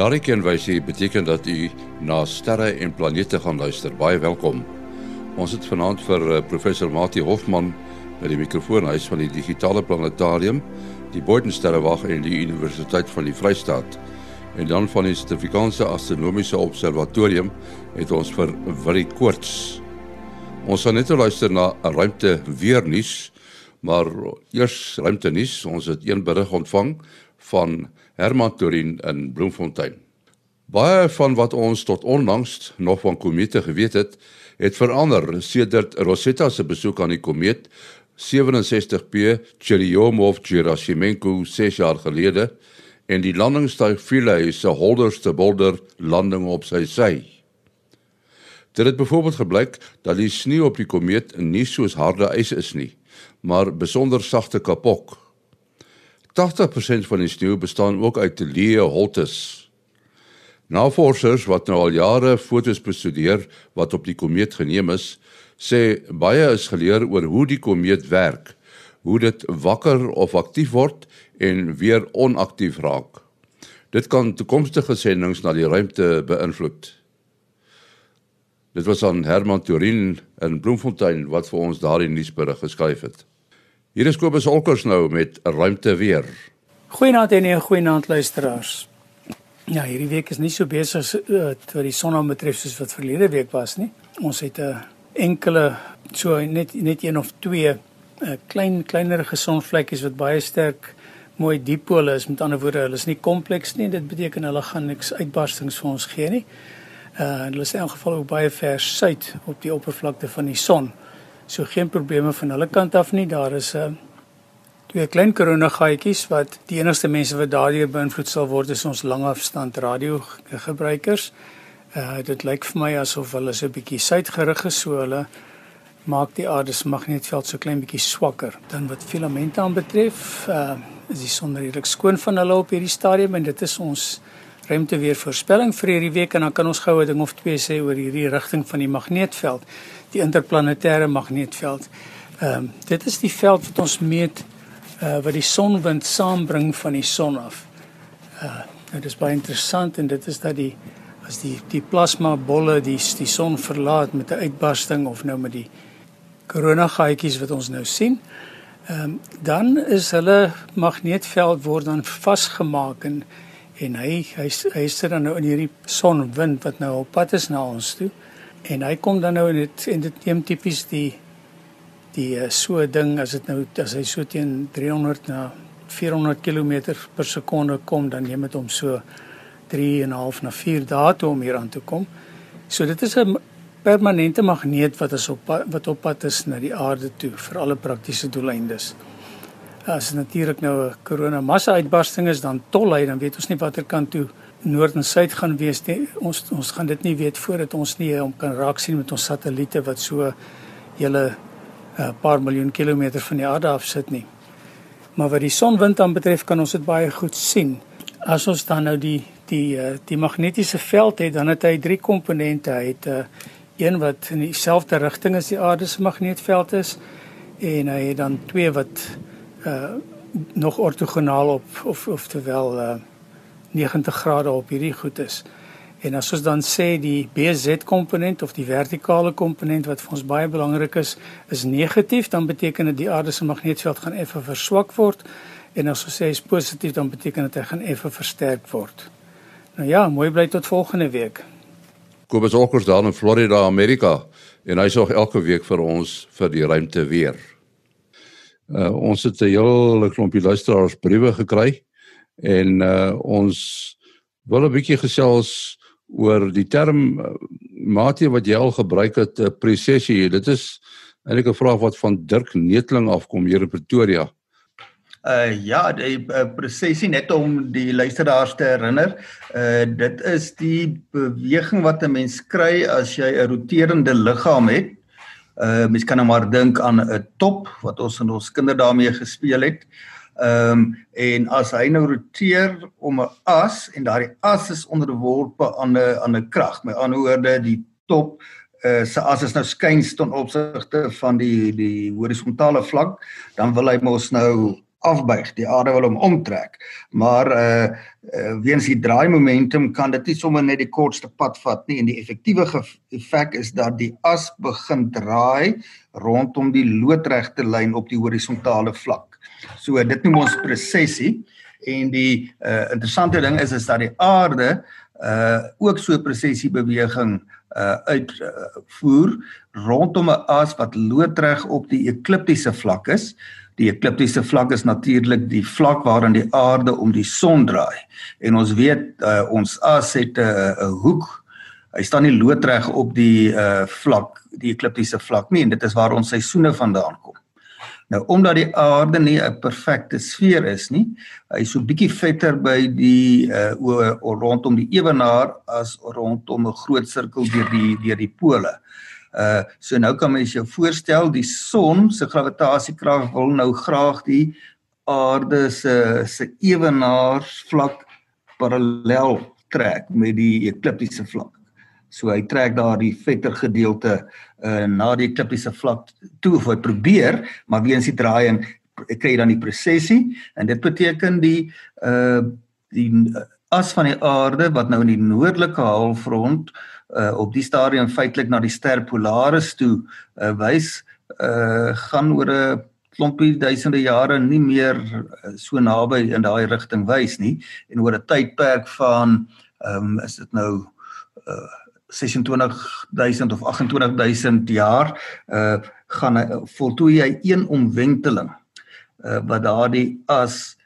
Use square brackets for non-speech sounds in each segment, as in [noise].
Daardie kenwysie beteken dat u na sterre en planete gaan luister. Baie welkom. Ons het vanaand vir uh, professor Mati Hofman by die mikrofoonhuis van die digitale planetarium, die Boordensterrewag en die Universiteit van die Vrystaat. En dan van die Suid-Afrikaanse Astronomiese Observatorium het ons vir Willie Koorts. Ons gaan net luister na 'n ruimte weer nuus, maar eers ruimte nuus. Ons het een berig ontvang van Herman Torin in Bloemfontein. Baie van wat ons tot onlangs nog van komete geweet het, het verander sedert Rosetta se besoek aan die komeet 67P Churyumov-Gerasimenko 6 jaar gelede en die landingstuig Philae se holderste boulder landing op sy sy. Dit het byvoorbeeld gebleik dat die sneeu op die komeet nie soos harde ys is nie, maar besonder sagte kapok. 80% van die sneeu bestaan ook uit leë holtes. Navorsers wat nou al jare fotos bestudeer wat op die komeet geneem is, sê baie is geleer oor hoe die komeet werk, hoe dit wakker of aktief word en weer onaktief raak. Dit kan toekomstige sendinge na die ruimte beïnvloed. Dit was aan Herman Turin in Bloemfontein wat vir ons daardie nuusberig geskryf het. Hier is Kobus Olkers nou met ruimte weer. Goeienaand en 'n goeienaand luisteraars. Ja, hierdie week is nie so besig uh, wat die son betref soos wat verlede week was nie. Ons het 'n enkele so net net een of twee uh, klein kleiner gesonvlekkies wat baie sterk mooi dipole is. Met ander woorde, hulle is nie kompleks nie. Dit beteken hulle gaan niks uitbarstings vir ons gee nie. Uh hulle is in elk geval ook baie ver suid op die oppervlakte van die son. So geen probleme van hulle kant af nie. Daar is 'n uh, twee klein koronagaatjies wat die enigste mense wat daardeur beïnvloed sal word is ons langafstand radio gebruikers. Uh dit lyk vir my asof hulle so 'n bietjie suidgerig is, so hulle maak die aarde se magnetveld so klein bietjie swakker. Dan wat filamente aanbetref, uh is die son redelik skoon van hulle op hierdie stadium en dit is ons ruimte weer voorspelling vir hierdie week en dan kan ons gou 'n ding of twee sê oor hierdie rigting van die magnetveld, die interplanetêre magnetveld. Ehm um, dit is die veld wat ons meet uh wat die sonwind saambring van die son af. Uh dit is baie interessant en dit is dat die as die die plasma bolle die die son verlaat met 'n uitbarsting of nou met die koronagaatjies wat ons nou sien. Ehm um, dan is hulle magnetveld word dan vasgemaak en en hy hy hy sit dan nou in hierdie sonwind wat nou op pad is na ons toe en hy kom dan nou in dit en dit neem tipies die die uh, so ding as dit nou as hy so teen 300 na 400 km per sekonde kom dan neem dit hom so 3 en 'n half na 4 dae toe om hier aan te kom. So dit is 'n permanente magneet wat is op wat op pad is na die aarde toe vir alle praktiese doeleindes as natuurlik nou 'n korona massa uitbarsting is dan tol hy dan weet ons nie watter kant toe noord en suid gaan wees nie. Ons ons gaan dit nie weet voordat ons nie hom kan raak sien met ons satelliete wat so hele 'n uh, paar miljoen kilometer van die aarde af sit nie. Maar wat die sonwind dan betref kan ons dit baie goed sien. As ons dan nou die die uh, die magnetiese veld het dan het hy drie komponente. Hy het 'n uh, een wat in dieselfde rigting as die aarde se magnetveld is en hy het dan twee wat uh nog ortogonaal op of of terwyl uh 90 grade op hierdie goed is. En as ons dan sê die BZ komponent of die vertikale komponent wat vir ons baie belangrik is, is negatief, dan beteken dit die aarde se magnetveld gaan effe verswak word. En as ons sê is positief, dan beteken dit hy gaan effe versterk word. Nou ja, mooi bly tot volgende week. Kobus Olkers daar in Florida, Amerika en hy sorg elke week vir ons vir die ruimte weer. Uh ons het 'n hele klompie luisteraars briewe gekry en uh ons wil 'n bietjie gesels oor die term uh, maatie wat jy al gebruik het uh, presessie. Dit is eintlik 'n vraag wat van Dirk Netling afkom hier in Pretoria. Uh ja, die uh, presessie net om die luisteraars te herinner, uh dit is die beweging wat 'n mens kry as jy 'n roterende liggaam het Uh mens kan nou maar dink aan 'n top wat ons in ons kinderdae gespeel het. Ehm um, en as hy nou roteer om 'n as en daardie as is onderworpe aan 'n aan 'n krag. Met ander woorde, die top uh se as is nou skuins ten opsigte van die die horisontale vlak, dan wil hy mos nou afbuig. Die aarde wil hom omtrek. Maar uh, weens die draai momentum kan dit nie sommer net die kortste pad vat nie en die effektiewe effek is dat die as begin draai rondom die loodregte lyn op die horisontale vlak. So dit noem ons presessie en die uh interessante ding is is dat die aarde uh ook so presessie beweging uh uitvoer uh, rondom 'n as wat loodreg op die ekliptiese vlak is. Die ekliptiese vlak is natuurlik die vlak waarin die aarde om die son draai. En ons weet uh, ons as het 'n uh, 'n hoek. Hy staan nie loodreg op die uh vlak, die ekliptiese vlak nie en dit is waar ons seisoene vandaan kom. Nou omdat die aarde nie 'n perfekte sfeer is nie, hy is so bietjie vetter by die uh rondom die ewenaar as rondom 'n groot sirkel deur die deur die pole. Uh so nou kan mens jou voorstel die son se gravitasiekrag wil nou graag die aarde se se ewenaarsvlak parallel trek met die ekliptiese vlak. So hy trek daardie vetter gedeelte uh na die ekliptiese vlak toe of hy probeer, maar weens die draaiing kry jy dan die presessie en dit beteken die uh die as van die aarde wat nou in die noordelike halfrond uh op die stadium feitelik na die ster Polaris toe uh wys uh gaan oor 'n klompie duisende jare nie meer so naby in daai rigting wys nie en oor 'n tydperk van ehm um, is dit nou uh 26000 of 28000 jaar uh gaan hy voltooi hy een omwenteling uh wat daardie as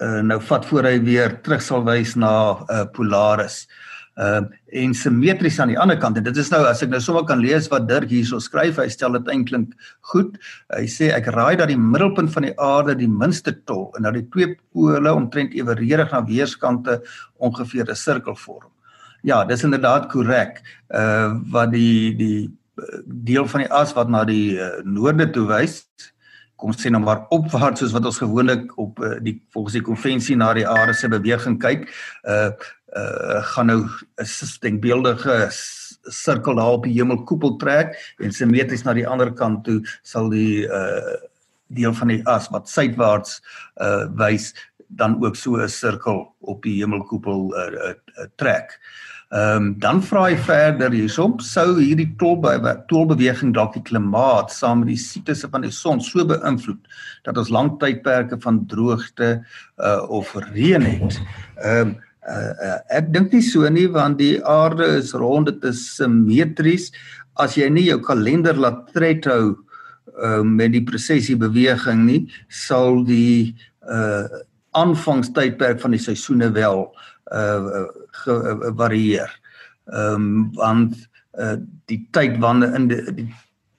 uh nou vat voor hy weer terug sal wys na uh Polaris. Uh en simmetries aan die ander kant en dit is nou as ek nou sommer kan lees wat Dirk hierso skryf, hy stel dit eintlik goed. Hy sê ek raai dat die middelpunt van die aarde die minste tol en dat die twee pole omtrent eweredig na weerskante ongeveer 'n sirkel vorm. Ja, dis inderdaad korrek. Uh wat die die uh, deel van die as wat na die uh, noorde toe wys, kom sê nou maar opwaarts soos wat ons gewoonlik op uh, die volgens die konvensie na die aarde se beweging kyk, uh uh gaan nou 'n denkbeeldige sirkel daar op die hemelkoepel trek en simmetries na die ander kant toe sal die uh deel van die as wat suidwaarts uh wys dan ook so 'n sirkel op die hemelkoepel uh, uh, uh trek. Ehm um, dan vra hy verder hierop sou hierdie tolbeweging dalk die klimaat saam met die siklusse van die son so beïnvloed dat ons lang tydperke van droogte uh of reën het. Ehm um, uh, uh, ek dink nie so nie want die aarde is rond dit is simmetries as jy nie jou kalender laat tred hou uh met die presessie beweging nie sal die uh aanvangstydperk van die seisoene wel uh gevarieer. Ehm um, want uh die tyd wanneer in die, die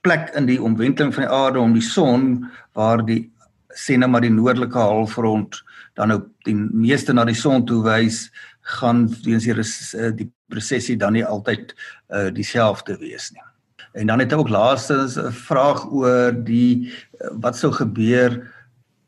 plek in die omwenteling van die aarde om die son waar die sê nou maar die noordelike halfrond dan nou die meeste na die son toe wys gaan weens die uh, die presessie dan nie altyd uh dieselfde wees nie. En dan het ek ook laastens 'n vraag oor die uh, wat sou gebeur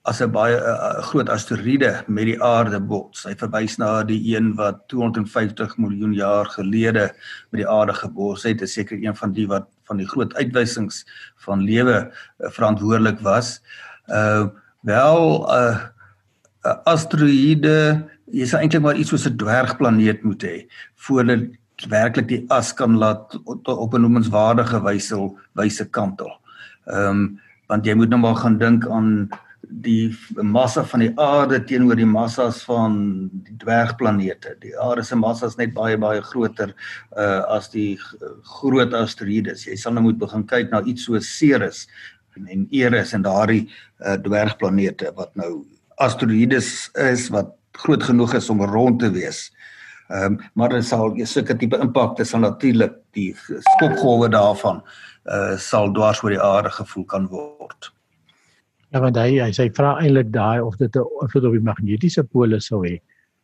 as 'n baie uh, groot asteroïde met die aarde bots. Hy verwys na die een wat 250 miljoen jaar gelede met die aarde gebots het. Is seker een van die wat van die groot uitwysings van lewe uh, verantwoordelik was. Uh wel uh, uh, asteroïde is eintlik maar iets soos 'n dwergplaneet moet hê voordat werklik die as kan laat op 'n noemenswaardige wyse wyse kantel. Ehm um, want jy moet nou maar gaan dink aan die massa van die aarde teenoor die massas van die dwergplanete. Die aarde se massa is net baie baie groter uh as die groot asteroïdes. Jy sal nou moet begin kyk na iets soos Ceres en, en Eris en daardie uh dwergplanete wat nou asteroïdes is wat groot genoeg is om rond te wees. Ehm um, maar dit sal sulke tipe impakte sal natuurlik die skokgolwe daarvan uh sal dwars oor die aarde gevoel kan word. Ja, want hy hy sê vra eintlik daai of dit of dit op die magnetiese pole sou hê.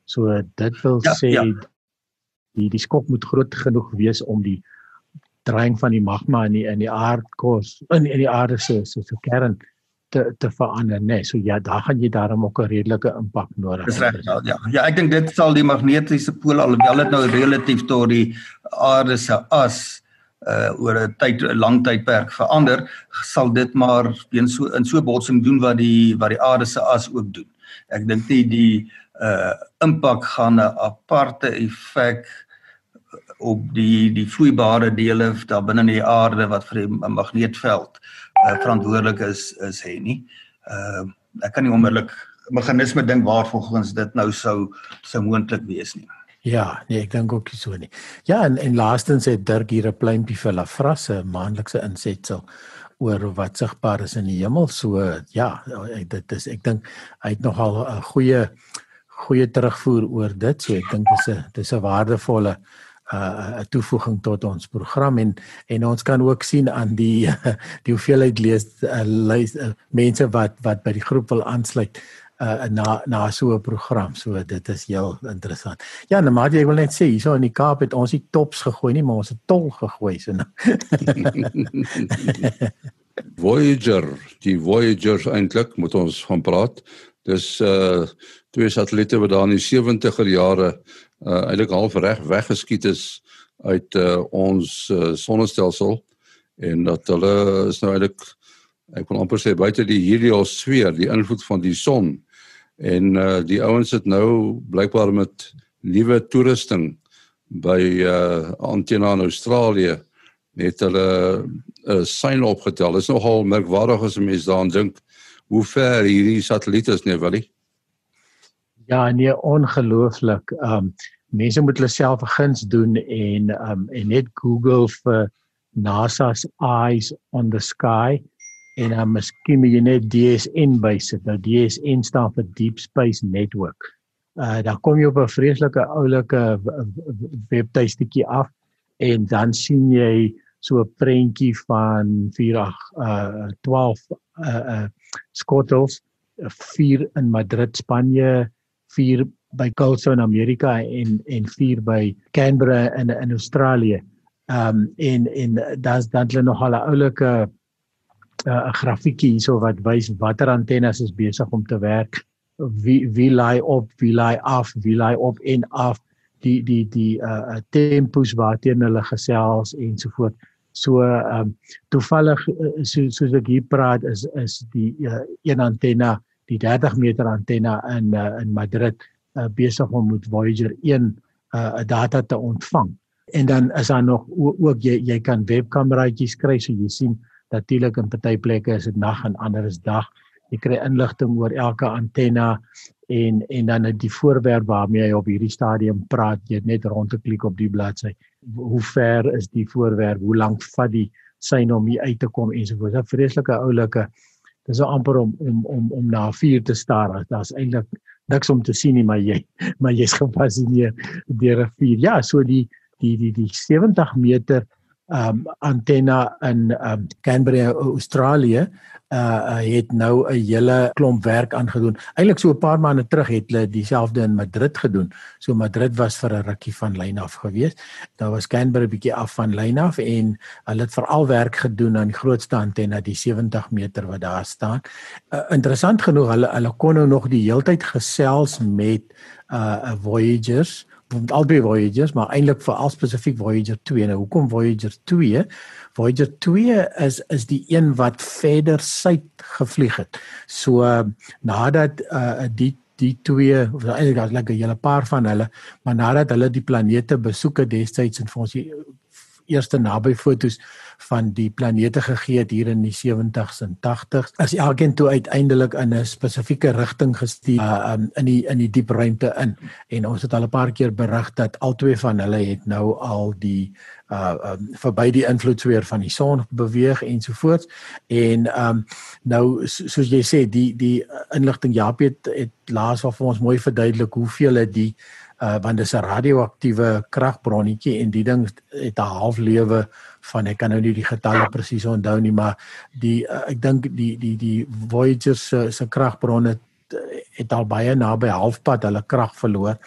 So dit wil ja, sê ja. die die skok moet groot genoeg wees om die draaiing van die magma in die in die aardkos in in die aarde se se se kern te te verander, né? Nee. So ja, daar gaan jy daarom ook 'n redelike impak nodig hê. Dis reg, ja, ja. Ja, ek dink dit sal die magnetiese pole alhoewel dit nou relatief tot die aarde se as uh oor 'n tyd 'n lang tydperk verander, sal dit maar in so in so botsing doen wat die wat die aarde se as ook doen. Ek dink nie die uh impak gaan 'n aparte effek op die die vloeibare dele daar binne in die aarde wat vir die magneetveld uh, verantwoordelik is is hê nie. Uh ek kan nie onmiddellik meganisme dink waarvolgens dit nou sou sou moontlik wees nie. Ja, nee, ek dink ook so nie. Ja, en en laastens het Dirk hier 'n pleintjie vir Lafrasse maandelikse insetsel oor wat sigbaar is in die hemel. So ja, dit is ek dink hy het nogal 'n goeie goeie terugvoer oor dit. So ek dink dis 'n dis 'n waardevolle uh 'n toevoeging tot ons program en en ons kan ook sien aan die [laughs] die hoeveelheid lees uh, lees uh, mense wat wat by die groep wil aansluit uh na na so 'n program. So dit is heel interessant. Ja, nou maar ek wil net sê hierso in die Kaap het ons nie tops gegooi nie, maar ons het tol gegooi so nou. [laughs] Voyager, die Voyagers eintlik moet ons van praat. Dis uh twee satelliete wat daar in die 70er jare uh eintlik half reg weggeskiet is uit uh ons uh, sonnestelsel en dat hulle is nou eintlik ek wil amper sê buite die heliosfeer, die invloed van die son. En uh die ouens het nou blykbaar met nuwe toerusting by uh Antenna in Australië net hulle 'n uh, sein opgetel. Dit is nogal merkwaardig as 'n mens daaraan dink hoe ver hierdie satelliete is, nee, Willie. Ja, nee, ongelooflik. Um mense moet hulle self guns doen en um en net Google vir NASA's eyes on the sky en dan miskien moet jy net DSN bysit. Nou DSN staan vir Deep Space Network. Uh dan kom jy op 'n vreeslike oulike webtuistetjie af en dan sien jy so 'n prentjie van 4 uh 12 uh uh skottels, 4 in Madrid, Spanje, 4 by Caulfield in Amerika en en 4 by Canberra in in Australië. Um, en en daar's dan hulle nog 'n oulike uh, 'n grafiekie hierso wat wys watter antennes is besig om te werk. Wie wie laai op, wie laai af, wie laai op en af die die die uh tempos waarteen hulle gesels ensovoorts. So ehm um, toevallig so soos ek hier praat is is die uh, een antenna die 30 meter antenna in uh, in Madrid uh, besig om met Voyager 1 'n uh, data te ontvang. En dan is daar nog ook jy jy kan webkameraatjies kry so jy sien natuurlik in party plekke is dit nag en ander is dag. Jy kry inligting oor elke antenna en en dan die voorwerp waarmee jy op hierdie stadium praat, jy net rond te klik op die bladsy. Hoe ver is die voorwerp? Hoe lank vat die sein om hier uit te kom ensovoorts. 'n Vreeslike oulike dis so amper om om om om na vuur te staar. Daar's eintlik niks om te sien nie, maar jy maar jy's gefascineer deur 'n vuur. Ja, so die die die die 70 meter um antenna in um Canberra Australië uh het nou 'n hele klomp werk aangedoen. Eilik so 'n paar maande terug het hulle dieselfde in Madrid gedoen. So Madrid was vir 'n rukkie van lyn af gewees. Daar was Canberra bietjie af van lyn af en hulle het veral werk gedoen aan die grootste antenna, die 70 meter wat daar staan. Uh, interessant genoeg, hulle hulle kon nou nog die heeltyd gesels met uh Voyagers albei Voyagers, maar eintlik vir al spesifiek Voyager 2. Nou hoekom Voyager 2? Voyager 2 is is die een wat verder suid gevlieg het. So uh, nadat uh, die die twee of eintlik daar's lekker 'n hele paar van hulle, maar nadat hulle die planete besoek het destyds en vir ons die eerste naby fotos van die planete gegee het hier in die 70s en 80s. As elkeen toe uiteindelik in 'n spesifieke rigting gestuur uh, um, in die in die diep ruimte in. En ons het al 'n paar keer berig dat al twee van hulle het nou al die uh um, verby die invloedsfeer van die son beweeg ensovoorts. En um nou soos jy sê die die inligting Japie het, het laas wel vir ons mooi verduidelik hoeveel het die uh want dit is 'n radioaktiewe kragbronnetjie en die ding het 'n halflewe van ek kan nou nie die getalle presies onthou nie maar die uh, ek dink die die die Voyager se se kragbronne het, het al baie naby halfpad hulle krag verloor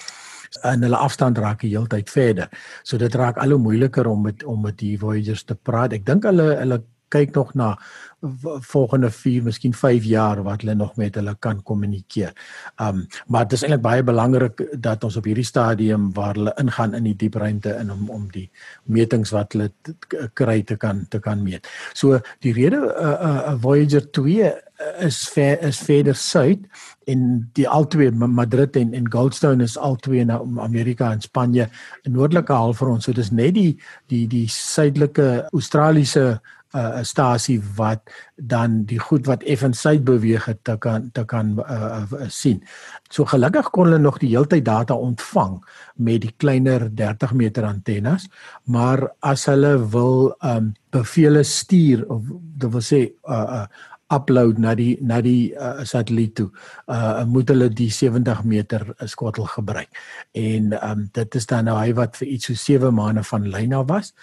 en hulle afstand raak heeltyd verder. So dit raak al hoe moeiliker om met om met die Voyagers te praat. Ek dink hulle hulle kyk nog na volgende 4, miskien 5 jaar wat hulle nog met hulle kan kommunikeer. Um maar dit is eintlik baie belangrik dat ons op hierdie stadium waar hulle ingaan in die diep ruimte in om om die metings wat hulle kry te kan te kan meet. So die rede uh, uh, Voyager 2 is ver, is verder suid en die albei Madrid en en Goldstone is albei in Amerika en Spanje in noordelike halfrond so dis net die die die suidelike Australiese uh, stasie wat dan die goed wat effens suid beweeg het te kan te kan uh, uh, sien. So gelukkig kon hulle nog die heeltyd data ontvang met die kleiner 30 meter antennes, maar as hulle wil um bevele stuur of dit wil sê uh, uh upload na die na die uh, satelliet toe. Uh moet hulle die 70 meter skottel gebruik. En um dit is dan nou hy wat vir iets so 7 maande van lyn af was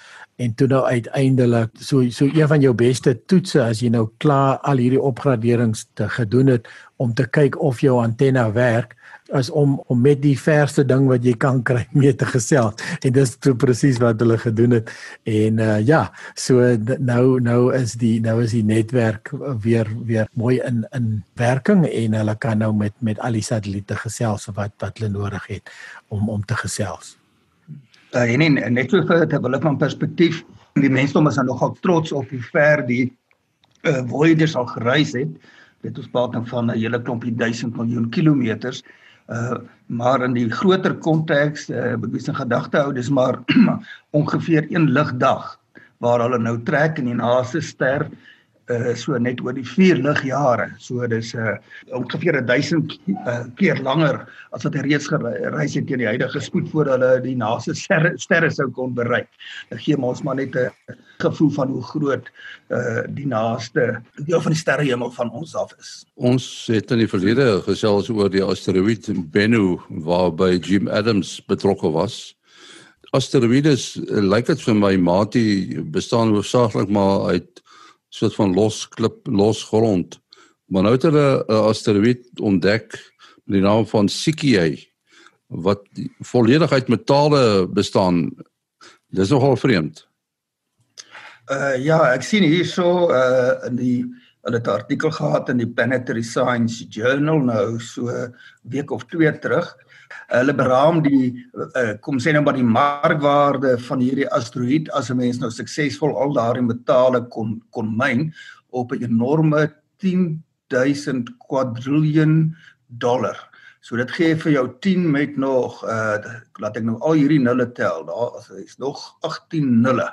en toe nou uiteindelik so so een van jou beste toetse as jy nou klaar al hierdie opgraderings te gedoen het om te kyk of jou antenna werk as om om met die verste ding wat jy kan kry mee te gesels en dis presies wat hulle gedoen het en uh, ja so nou nou is die nou is die netwerk weer weer mooi in in werking en hulle kan nou met met al die satelliete gesels wat wat hulle nodig het om om te gesels. Uh, en en net so vir hulle van perspektief die mense is dan nogal trots op hoe ver die uh, Voyager al gereis het. Dit ons praat nou van 'n hele klompie duisend miljoen kilometers. Uh maar in die groter konteks, uh moet mens in gedagte hou, dis maar [clears throat] ongeveer 1 ligdag waar hulle nou trek in die naaste ster uh so net oor die 4 ligjare. So dis uh ongeveer 1000 uh, keer langer as wat hy reeds gereis het teen die huidige spoed voor hulle die naaste sterre, sou kon bereik. Dit gee ons maar net 'n gevoel van hoe groot uh die naaste deel van die sterrehemel van ons af is. Ons het in die verlede gesels oor die asteroïde Bennu waarby Jim Adams betrokke was. Asteroïdes lyk dit vir my maatie bestaan hoofsaaklik maar uit soort van los klip los grond. Maar nou het hulle 'n asteroïde ontdek met die naam van Psyche wat volledig uit metale bestaan. Dis nogal vreemd. Uh ja, ek sien hierso uh in die hulle het 'n artikel gehad in die Planetary Science Journal nou so week of 2 terug. Hulle beraam die uh, kom sê nou maar die markwaarde van hierdie asteroïde as 'n mens nou suksesvol al daardie metale kon kon myn op 'n enorme 10000 quadrillion dollar. So dit gee vir jou 10 met nog uh laat ek nou al hierdie nulle tel. Daar is nog 18 nulle.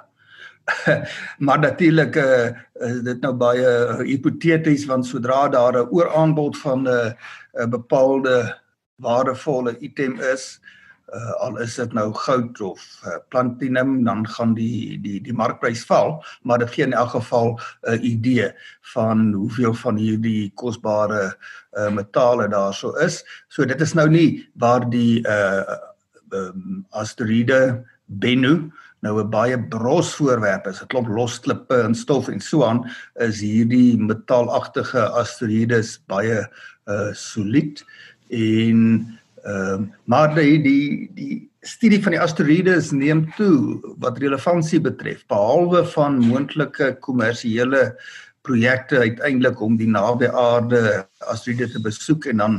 [laughs] maar natuurlik uh, is dit nou baie hipoteties want sodra daar 'n ooraanbod van 'n uh, 'n bepaalde waardevolle item is, uh, al is dit nou goud of uh, platinum, dan gaan die die die markprys val, maar dit gee in elk geval 'n uh, idee van hoeveel van hierdie kosbare uh, metale daarso is. So dit is nou nie waar die uh um, asteroïde Bennu nou 'n baie bros voorwerp is, 'n klomp los klippe en stof en so aan, is hierdie metaalagtige asteroïdes baie uh solied en ehm uh, maar die die die studie van die asteroïdes neem toe wat relevantie betref behalwe van moontlike kommersiële projekte uiteindelik om die naby aarde asteroïde te besoek en dan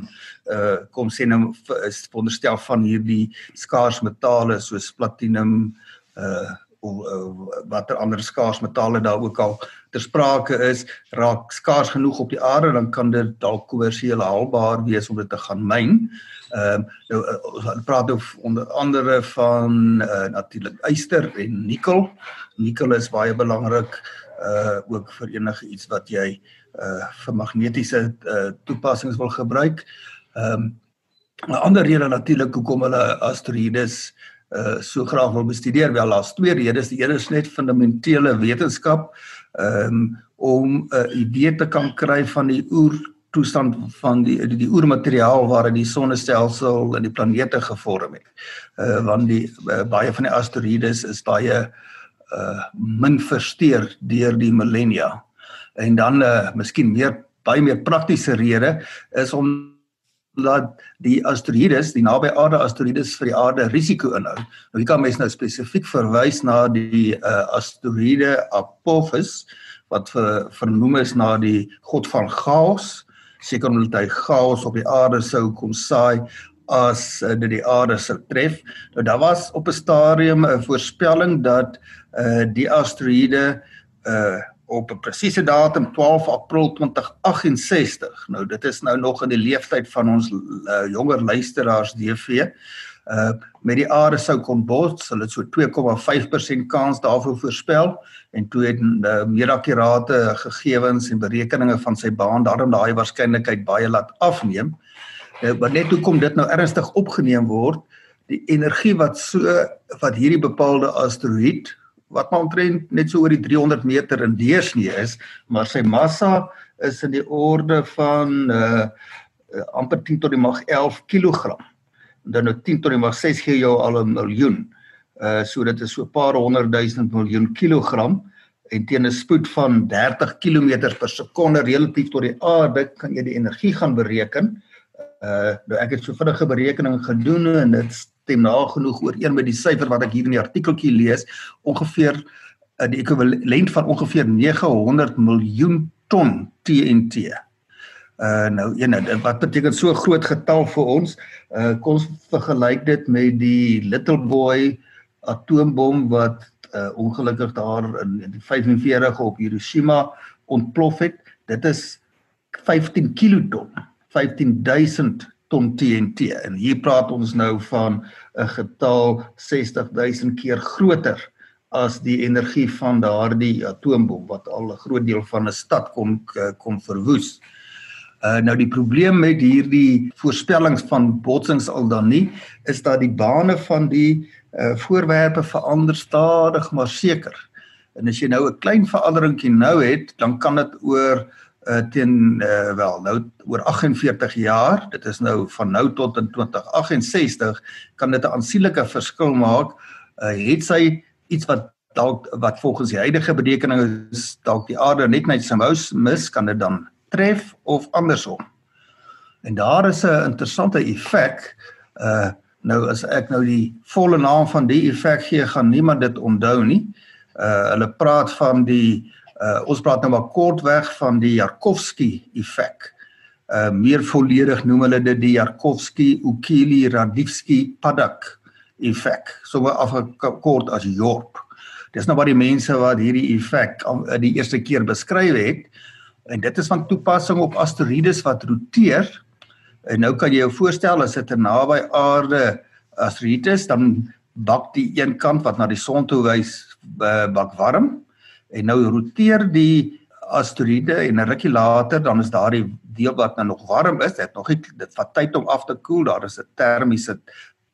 uh kom sê nou is wonderstel van hierdie skaars metale soos platinum uh watter ander skaars metale daar ook al ter sprake is, raak skaars genoeg op die aarde dan kan dit dalk kommersieel haalbaar wees om dit te gaan myn. Ehm uh, nou uh, ons praat oor onder andere van uh, natuurlik yster en nikkel. Nikkel is baie belangrik uh ook vir enige iets wat jy uh vir magnetiese uh, toepassings wil gebruik. Ehm um, 'n ander rede natuurlik hoekom hulle asteroïdes uh so graag wil bestudeer wel daar's twee redes die een is net fundamentele wetenskap um, om 'n idee te kan kry van die oer toestand van die die, die oermateriaal waarin die sonnestelsel en die planete gevorm het. Uh want die uh, baie van die asteroïdes is baie uh min versteur deur die millennia. En dan uh miskien meer baie meer praktiese rede is om dat die asteroïdes, die naby aarde asteroïdes vir die aarde risiko inhou. Nou hier kan mens nou spesifiek verwys na die uh, asteroïde Apophis wat ver, vernoem is na die god van chaos seker omdat hy chaos op die aarde sou kom saai as uh, dit die aarde sou tref. Nou daar was op 'n stadium 'n voorspelling dat uh die asteroïde uh op 'n presiese datum 12 April 2068. Nou dit is nou nog in die leeftyd van ons uh, jonger luisteraars DV. Uh met die aarde sou kon bots, hulle het so 2,5% kans daarvoor voorspel en toe het uh, meer akkurate gegevens en berekeninge van sy baan daarom daai waarskynlikheid baie laat afneem. Uh, maar net hoe kom dit nou ernstig opgeneem word? Die energie wat so wat hierdie bepaalde asteroïde wat maar omtrent net so oor die 300 meter in deursnee is, maar sy massa is in die orde van uh, amper 10 tot die mag 11 kg. Dan nou 10 tot die mag 6 gee jou al 'n miljoen. Uh so dit is so 'n paar honderd duisend miljoen kilogram en teen 'n spoed van 30 km per sekonde relatief tot die aarde kan jy die energie gaan bereken. Uh nou ek het so vinnige berekening gedoen en dit stem nagenoeg ooreen met die syfer wat ek hier in die artikeltjie lees, ongeveer uh, die ekwivalent van ongeveer 900 miljoen ton TNT. Uh nou een wat beteken so groot getal vir ons? Uh kom ons vergelyk dit met die Little Boy atoombom wat uh ongelukkig daar in 45 op Hiroshima ontplof het. Dit is 15 kiloton, 15000 ton TNT en hier praat ons nou van 'n getal 60000 keer groter as die energie van daardie atoombom wat al 'n groot deel van 'n stad kon kon verwoes. Uh nou die probleem met hierdie voorspellings van botsings al dan nie is dat die bane van die uh voorwerpe verander stadig maar seker. En as jy nou 'n klein veranderingkie nou het, dan kan dit oor uh teen uh wel nou oor 48 jaar dit is nou van nou tot in 2068 kan dit 'n aansienlike verskil maak. Uh het sy iets wat dalk wat volgens die huidige berekeninge is dalk die aarde net net sy mous mis kan dit dan tref of andersom. En daar is 'n interessante effek uh nou as ek nou die volle naam van die effek gee gaan niemand dit onthou nie. Uh hulle praat van die Uh ons praat nou maar kortweg van die Jarkovsky effek. Uh meer volledig noem hulle dit die Jarkovsky-Ukeli-Radivsky-Paddock effek. Sommige afgekort as JORP. Dis nou wat die mense wat hierdie effek uh, die eerste keer beskryf het en dit is van toepassing op asteroïdes wat roteer. En nou kan jy jou voorstel as dit 'n naby aarde asteroïde is, dan bak die een kant wat na die son toe wys uh, bak warm En nou roteer die asteroïde en 'n rukkie later dan is daardie deel wat nou nog warm is, dit nog nie dit vat tyd om af te koel, daar is 'n termiese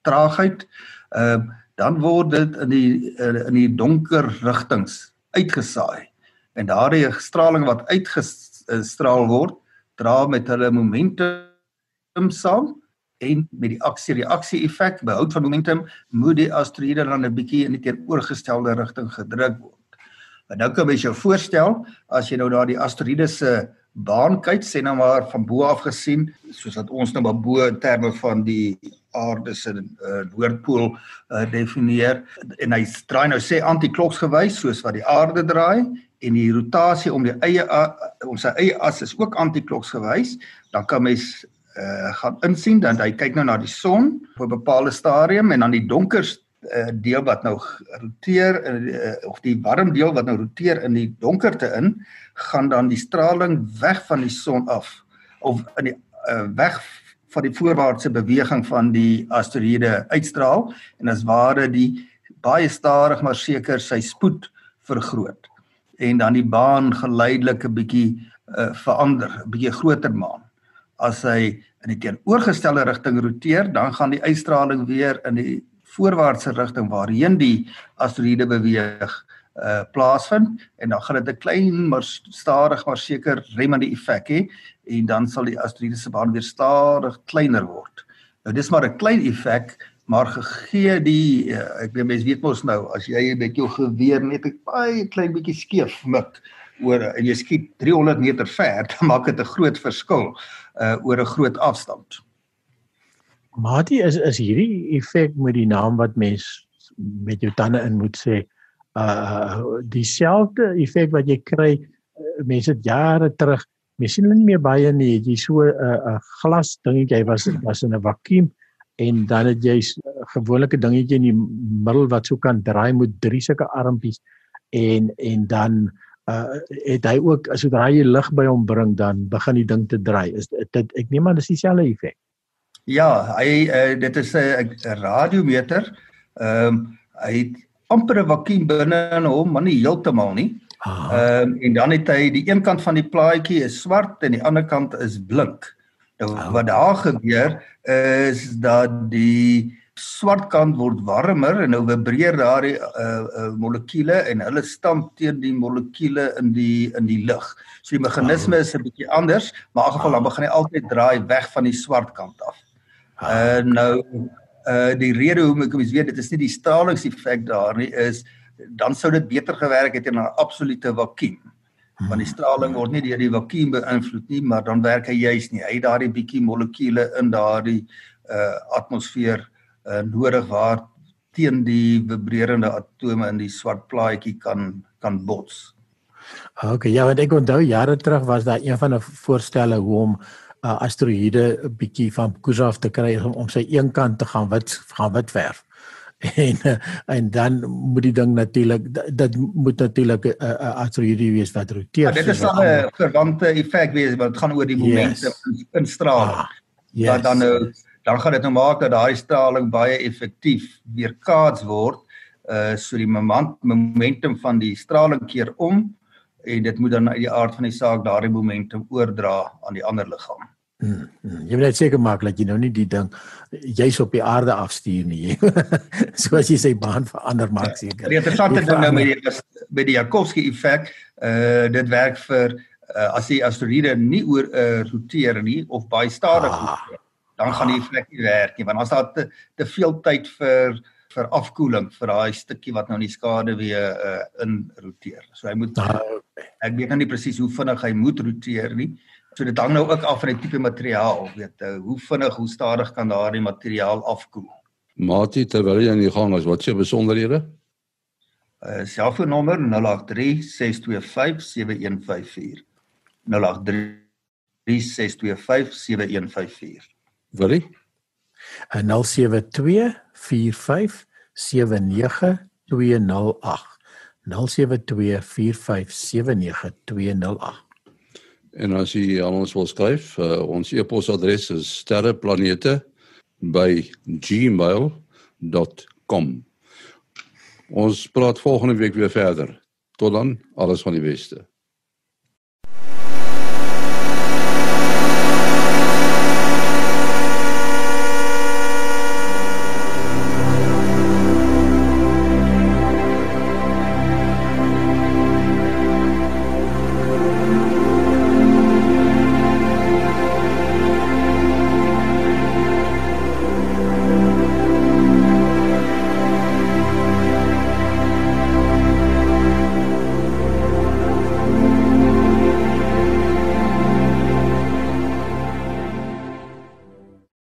traagheid. Ehm uh, dan word dit in die in die donker rigtings uitgesaai. En daardie straling wat uitgestraal word, dra met hulle momentum saam en met die aksie-reaksie effek behoud van momentum moet die asteroïde dan 'n bietjie in die teenoorgestelde rigting gedruk word. En nou kan jy jou voorstel as jy nou na die asteroïde se baan kyk, sê nou maar van bo af gesien, soos wat ons nou maar bo in terme van die aarde se uh, noordpool uh, definieer. En hy draai nou sê antikloksgewys soos wat die aarde draai en die rotasie om die eie om sy eie as is ook antikloksgewys, dan kan mens uh, gaan insien dat hy kyk nou na die son op 'n bepaalde stadium en dan die donkerste uh, deel wat nou roteer uh, of die warm deel wat nou roteer in die donkerte in gaan dan die straling weg van die son af of in die uh, weg van die voorwaartse beweging van die asteroïde uitstraal en as ware die baie stadig maar seker sy spoed vergroot en dan die baan geleidelik 'n bietjie uh, verander, 'n bietjie groter maak. As hy in die teenoorgestelde rigting roteer, dan gaan die uitstraling weer in die voorwaartse rigting waarheen die asteroïde beweeg uh plaasvind en dan gaan dit 'n klein maar stadig maar seker remmende effek hê en dan sal die asteroïde se baan weer stadig kleiner word. Nou dis maar 'n klein effek maar gegee die uh, ek weet mense weet mos nou as jy met jou geweer net 'n baie klein bietjie skeef mik oor en jy skiet 300 meter ver [laughs] dan maak dit 'n groot verskil uh oor 'n groot afstand. Mati is is hierdie effek met die naam wat mens met jou tande in moet sê uh dieselfde effek wat jy kry mense het jare terug mense sien hulle nie meer baie nie jy so 'n uh, uh, glas dingetjie was was in 'n vakuum en dan het jy 'n gewone dingetjie in die middel wat so kan draai met drie sulke armpies en en dan uh het hy ook as jy lig by hom bring dan begin die ding te draai. Is dit ek neem aan dis dieselfde effek Ja, hy uh, dit is 'n radiometer. Ehm um, hy het amper 'n vakuum binne in hom, maar nie heeltemal nie. Ehm um, en dan het hy die een kant van die plaatjie is swart en die ander kant is blink. Nou oh. wat daar gebeur is dat die swart kant word warmer en nou vibreer daardie uh, uh, molekules en hulle stamp teen die molekules in die in die lug. So die meganisme oh. is 'n bietjie anders, maar in elk geval dan begin hy altyd draai weg van die swart kant af. Uh nou uh die rede hoekom ek mens weet dit is nie die stralingseffek daar nie is dan sou dit beter gewerk het in 'n absolute vakuum. Want die straling word nie deur die vakuum beïnvloed nie, maar dan werk hy juis nie. Hy het daardie bietjie molekules in daardie uh atmosfeer uh nodig waar teen die vibrerende atome in die swart plaatjie kan kan bots. Okay, ja, want ek onthou jare terug was daar een van 'n voorstelle hoe om uh, asteroïde 'n bietjie van Kusaf te kry om, om sy een kant te gaan wit gaan wit verf. [laughs] En uh, en dan moet die ding natuurlik dit moet natuurlik 'n uh, uh, asteroïde wees wat roteer. Ja, dit is dan 'n verwante effek wees wat gaan oor die momentum yes. in straling. Ah, yes. Dat dan nou dan gaan dit nou maak dat daai straling baie effektief weerkaats word uh so die moment, momentum van die straling keer om en dit moet dan uit die aard van die saak daardie momentum oordra aan die ander liggaam. Hmm, hmm. Jy moet net seker maak dat jy nou nie die ding jy's op die aarde afstuur nie. [laughs] Soos jy sê baan verander maak seker. Ja, die interessante ding nou met die met die Jakobski effek, uh dit werk vir uh, as die asteroïde nie oor uh, roteer nie of baie stadig ah, roteer, dan ah, gaan die effek nie werk nie want as daar te, te veel tyd vir vir afkoeling vir daai stukkie wat nou in die skade weer uh, in roteer. So hy moet ah, okay. ek weet nou nie presies hoe vinnig hy moet roteer nie. So dit hang nou ook af van die tipe materiaal, weet jy, hoe vinnig, hoe stadig kan daardie materiaal afkoel. Matie, terwyl jy in die gang is, wat se besonderhede? Uh selfoonnommer 0836257154. 0836257154. Wil jy? 0724579208. 0724579208. En as jy aan ons wil skryf, uh, ons e-posadres is sterreplanete@gmail.com. Ons praat volgende week weer verder. Tot dan, alles van die beste.